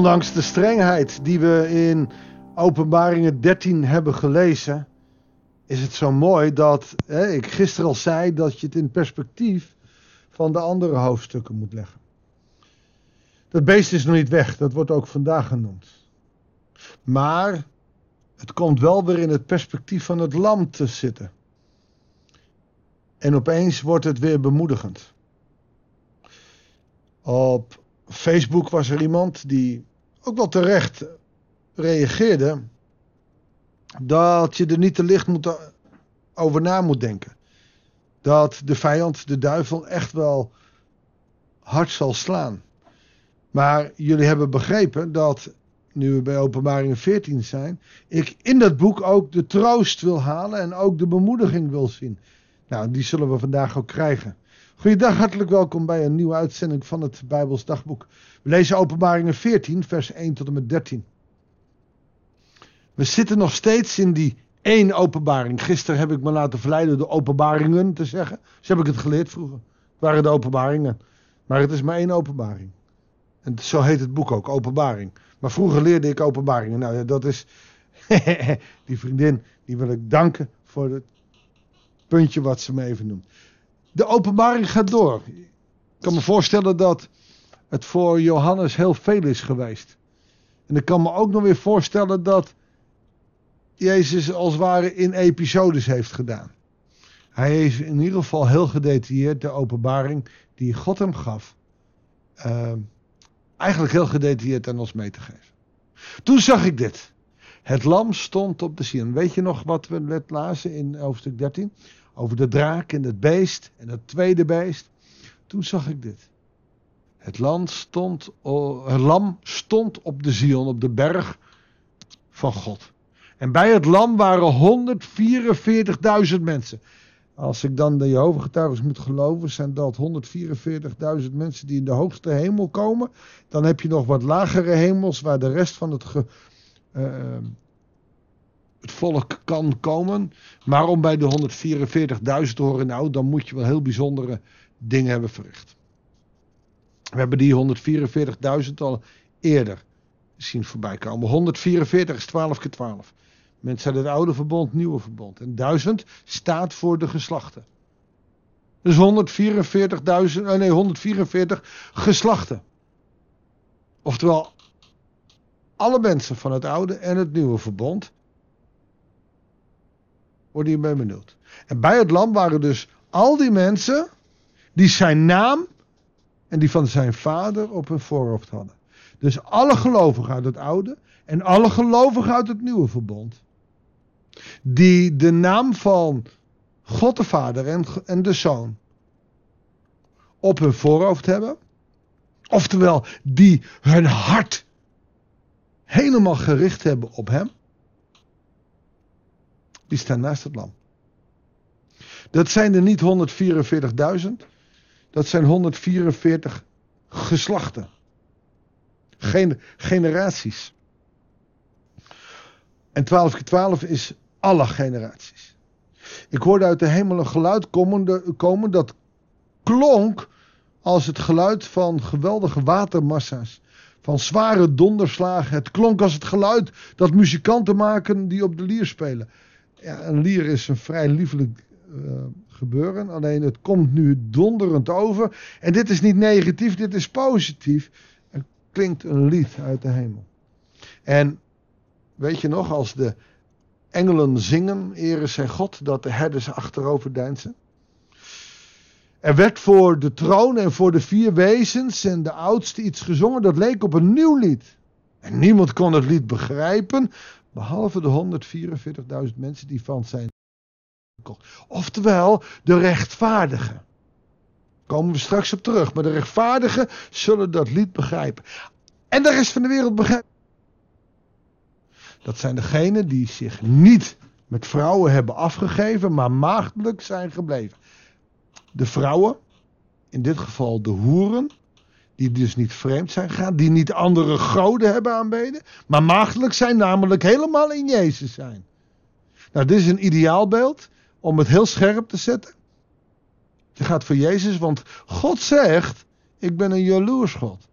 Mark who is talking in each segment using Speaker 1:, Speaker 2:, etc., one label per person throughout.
Speaker 1: Ondanks de strengheid die we in Openbaringen 13 hebben gelezen, is het zo mooi dat hè, ik gisteren al zei dat je het in perspectief van de andere hoofdstukken moet leggen. Dat beest is nog niet weg, dat wordt ook vandaag genoemd. Maar het komt wel weer in het perspectief van het lam te zitten. En opeens wordt het weer bemoedigend. Op Facebook was er iemand die ook wel terecht reageerde dat je er niet te licht moet, over na moet denken. Dat de vijand, de duivel, echt wel hard zal slaan. Maar jullie hebben begrepen dat, nu we bij openbaringen 14 zijn, ik in dat boek ook de troost wil halen en ook de bemoediging wil zien. Nou, die zullen we vandaag ook krijgen. Goeiedag, hartelijk welkom bij een nieuwe uitzending van het Bijbels Dagboek. We lezen Openbaringen 14, vers 1 tot en met 13. We zitten nog steeds in die één openbaring. Gisteren heb ik me laten verleiden de openbaringen te zeggen. Zo heb ik het geleerd vroeger. Het waren de openbaringen. Maar het is maar één openbaring. En zo heet het boek ook, openbaring. Maar vroeger leerde ik openbaringen. Nou ja, dat is... die vriendin, die wil ik danken voor het puntje wat ze me even noemt. De openbaring gaat door. Ik kan me voorstellen dat het voor Johannes heel veel is geweest. En ik kan me ook nog weer voorstellen dat Jezus als het ware in episodes heeft gedaan. Hij heeft in ieder geval heel gedetailleerd de openbaring die God hem gaf. Uh, eigenlijk heel gedetailleerd aan ons mee te geven. Toen zag ik dit. Het lam stond op de Sion. Weet je nog wat we net lazen in hoofdstuk 13? Over de draak en het beest en het tweede beest. Toen zag ik dit. Het, land stond, het lam stond op de Zion, op de berg van God. En bij het lam waren 144.000 mensen. Als ik dan de Jehovah-getuigen moet geloven, zijn dat 144.000 mensen die in de hoogste hemel komen. Dan heb je nog wat lagere hemels waar de rest van het, ge, uh, het volk kan komen. Maar om bij de 144.000 te horen, nou, dan moet je wel heel bijzondere dingen hebben verricht. We hebben die 144.000 al eerder zien voorbij komen. 144 is 12 keer 12. Mensen uit het oude verbond, nieuwe verbond. En 1000 staat voor de geslachten. Dus 144.000, eh, nee, 144 geslachten. Oftewel, alle mensen van het oude en het nieuwe verbond worden hierbij benoemd. En bij het lam waren dus al die mensen die zijn naam en die van zijn vader op hun voorhoofd hadden. Dus alle gelovigen uit het oude en alle gelovigen uit het nieuwe verbond die de naam van God de Vader en, en de Zoon op hun voorhoofd hebben. Oftewel, die hun hart helemaal gericht hebben op Hem. Die staan naast het lam. Dat zijn er niet 144.000. Dat zijn 144 geslachten. Gen generaties. En 12 keer 12 is alle generaties. Ik hoorde uit de hemel een geluid komen, komen dat klonk als het geluid van geweldige watermassa's. Van zware donderslagen. Het klonk als het geluid dat muzikanten maken die op de lier spelen. Ja, een lier is een vrij liefelijk uh, gebeuren. Alleen het komt nu donderend over. En dit is niet negatief, dit is positief. Er klinkt een lied uit de hemel. En weet je nog, als de engelen zingen, eren zij God, dat de herders achterover deinzen. Er werd voor de troon en voor de vier wezens en de oudste iets gezongen dat leek op een nieuw lied. En niemand kon het lied begrijpen, behalve de 144.000 mensen die van zijn. Oftewel, de rechtvaardigen. Komen we straks op terug, maar de rechtvaardigen zullen dat lied begrijpen. En de rest van de wereld begrijpt. Dat zijn degenen die zich niet met vrouwen hebben afgegeven, maar maagdelijk zijn gebleven. De vrouwen, in dit geval de hoeren, die dus niet vreemd zijn gegaan, die niet andere goden hebben aanbeden, maar maagdelijk zijn, namelijk helemaal in Jezus zijn. Nou, dit is een ideaalbeeld om het heel scherp te zetten. Je gaat voor Jezus, want God zegt: Ik ben een jaloers God.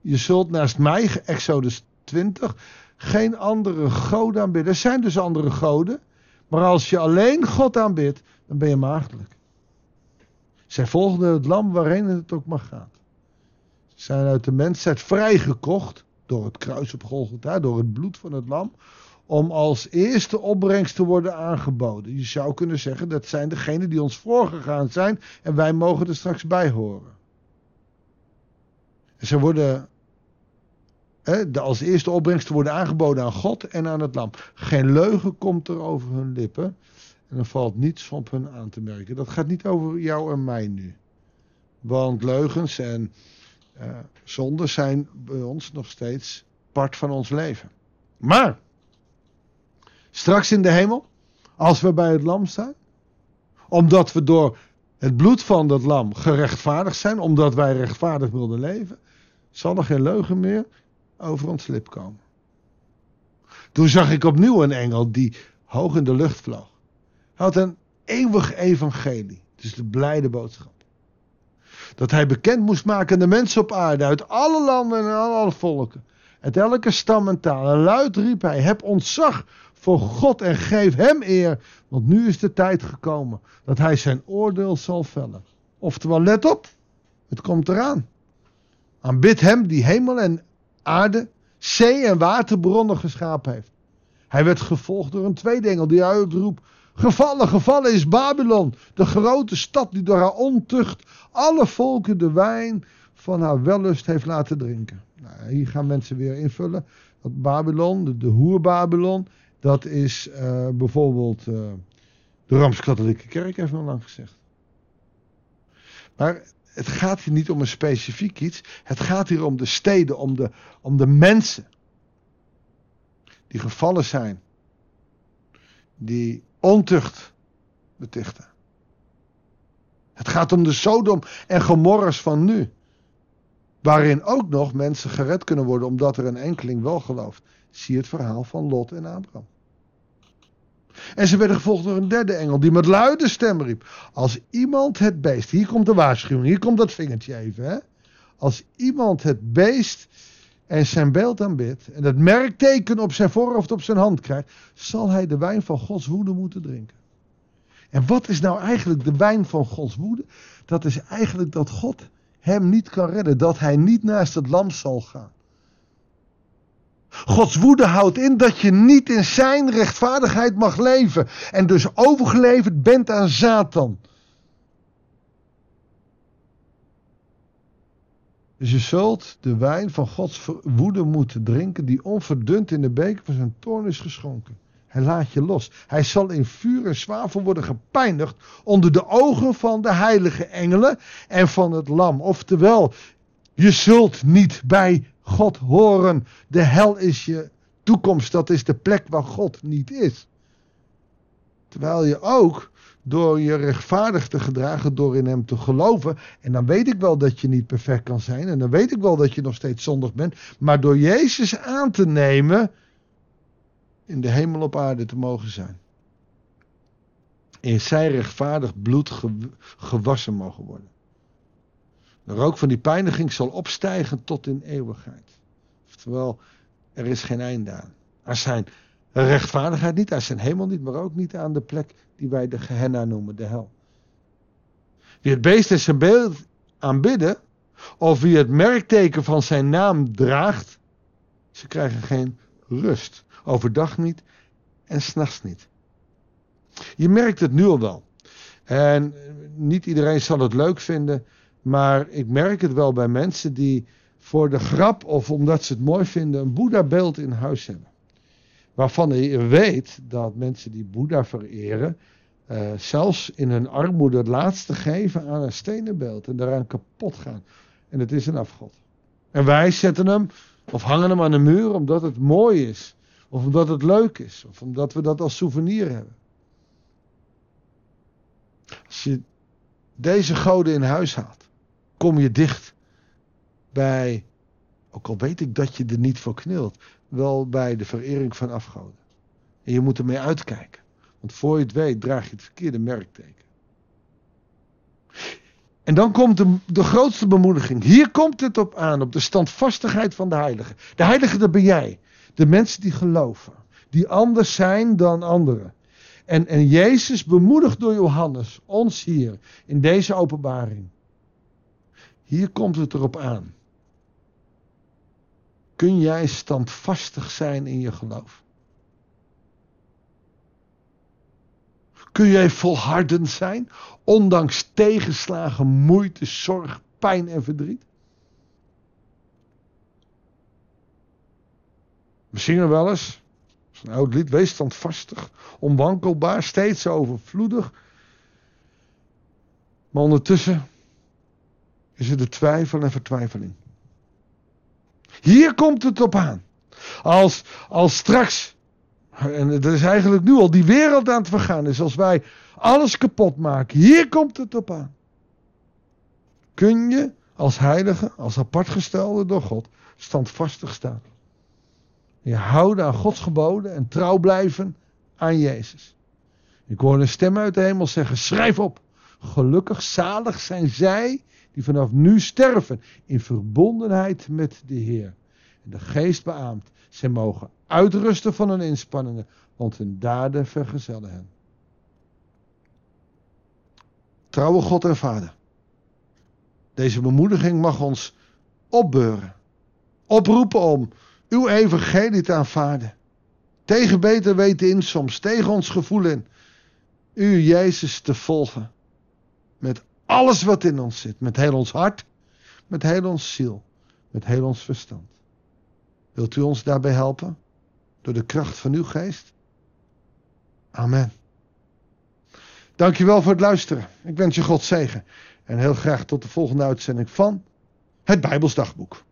Speaker 1: Je zult naast mij, Exodus 20, geen andere goden aanbidden. Er zijn dus andere goden. Maar als je alleen God aanbidt, dan ben je maagdelijk. Zij volgden het lam waarheen het ook maar gaat. Zijn uit de mensheid vrijgekocht door het kruis op Golgotha, door het bloed van het lam, om als eerste opbrengst te worden aangeboden. Je zou kunnen zeggen dat zijn degenen die ons voorgegaan zijn en wij mogen er straks bij horen. En ze worden de als eerste opbrengst worden aangeboden aan God en aan het lam. Geen leugen komt er over hun lippen. En er valt niets op hun aan te merken. Dat gaat niet over jou en mij nu. Want leugens en uh, zonden zijn bij ons nog steeds part van ons leven. Maar, straks in de hemel, als we bij het lam staan, omdat we door het bloed van dat lam gerechtvaardigd zijn, omdat wij rechtvaardig wilden leven, zal er geen leugen meer over ons lip komen. Toen zag ik opnieuw een engel die hoog in de lucht vloog. Hij had een eeuwig evangelie, dus de blijde boodschap. Dat hij bekend moest maken aan de mensen op aarde, uit alle landen en alle volken, uit elke stam en taal. En luid riep hij, heb ontzag voor God en geef hem eer, want nu is de tijd gekomen dat hij zijn oordeel zal vellen. Oftewel, let op, het komt eraan. Aanbid hem die hemel en aarde, zee en waterbronnen geschapen heeft. Hij werd gevolgd door een tweede engel die uitroep: Gevallen, gevallen is Babylon, de grote stad die door haar ontucht alle volken de wijn van haar wellust heeft laten drinken. Nou, hier gaan mensen weer invullen. Dat Babylon, de, hoer Babylon, dat is uh, bijvoorbeeld uh, de Rooms-Katholieke Kerk, heeft men lang gezegd. Maar het gaat hier niet om een specifiek iets. Het gaat hier om de steden, om de, om de mensen. Die gevallen zijn. Die ontucht betichten. Het gaat om de Sodom en Gomorras van nu. Waarin ook nog mensen gered kunnen worden omdat er een enkeling wel gelooft. Zie het verhaal van Lot en Abraham. En ze werden gevolgd door een derde engel die met luide stem riep. Als iemand het beest, hier komt de waarschuwing, hier komt dat vingertje even. Hè? Als iemand het beest en zijn beeld aanbidt en het merkteken op zijn voorhoofd op zijn hand krijgt, zal hij de wijn van Gods woede moeten drinken. En wat is nou eigenlijk de wijn van Gods woede? Dat is eigenlijk dat God hem niet kan redden, dat hij niet naast het lam zal gaan. Gods woede houdt in dat je niet in zijn rechtvaardigheid mag leven en dus overgeleverd bent aan Satan. Je zult de wijn van Gods woede moeten drinken die onverdund in de beker van zijn toorn is geschonken. Hij laat je los. Hij zal in vuur en zwavel worden gepijnigd onder de ogen van de heilige engelen en van het lam. Oftewel, je zult niet bij God horen. De hel is je toekomst. Dat is de plek waar God niet is. Terwijl je ook door je rechtvaardig te gedragen, door in hem te geloven. En dan weet ik wel dat je niet perfect kan zijn. En dan weet ik wel dat je nog steeds zondig bent. Maar door Jezus aan te nemen, in de hemel op aarde te mogen zijn. In zijn rechtvaardig bloed gewassen mogen worden. De rook van die pijniging zal opstijgen tot in eeuwigheid. Oftewel, er is geen einde aan. Er zijn rechtvaardigheid niet, er zijn hemel niet, maar ook niet aan de plek die wij de Gehenna noemen, de hel. Wie het beest en zijn beeld aanbidden, of wie het merkteken van zijn naam draagt, ze krijgen geen rust. Overdag niet en s'nachts niet. Je merkt het nu al wel. En niet iedereen zal het leuk vinden, maar ik merk het wel bij mensen die voor de grap of omdat ze het mooi vinden een Boeddha-beeld in huis hebben. Waarvan je weet dat mensen die Boeddha vereren, uh, zelfs in hun armoede het laatste geven aan een stenen beeld en daaraan kapot gaan. En het is een afgod. En wij zetten hem of hangen hem aan de muur omdat het mooi is. Of omdat het leuk is. Of omdat we dat als souvenir hebben. Als je deze goden in huis haalt, kom je dicht bij, ook al weet ik dat je er niet voor knilt, wel bij de verering van afgoden. En je moet ermee uitkijken. Want voor je het weet draag je het verkeerde merkteken. En dan komt de, de grootste bemoediging. Hier komt het op aan, op de standvastigheid van de heilige. De heilige, dat ben jij. De mensen die geloven. Die anders zijn dan anderen. En, en Jezus bemoedigt door Johannes ons hier in deze openbaring. Hier komt het erop aan. Kun jij standvastig zijn in je geloof? Kun jij volhardend zijn, ondanks tegenslagen, moeite, zorg, pijn en verdriet? We zingen wel eens, dat is een oud lied, wees standvastig, onwankelbaar, steeds overvloedig. Maar ondertussen is er de twijfel en vertwijfeling. Hier komt het op aan. Als, als straks, en het is eigenlijk nu al die wereld aan het vergaan is, als wij alles kapot maken, hier komt het op aan. Kun je als heilige, als apartgestelde door God, standvastig staan. Je houden aan Gods geboden en trouw blijven aan Jezus. Ik hoor een stem uit de hemel zeggen: schrijf op. Gelukkig, zalig zijn zij die vanaf nu sterven in verbondenheid met de Heer. En de geest beaamt, zij mogen uitrusten van hun inspanningen, want hun daden vergezellen hen. Trouwe God en Vader, deze bemoediging mag ons opbeuren, oproepen om uw evangelie te aanvaarden. Tegen beter weten in soms, tegen ons gevoel in. U, Jezus, te volgen. Met alles wat in ons zit. Met heel ons hart, met heel ons ziel, met heel ons verstand. Wilt u ons daarbij helpen? Door de kracht van uw geest? Amen. Dankjewel voor het luisteren. Ik wens je God zegen. En heel graag tot de volgende uitzending van het Bijbelsdagboek.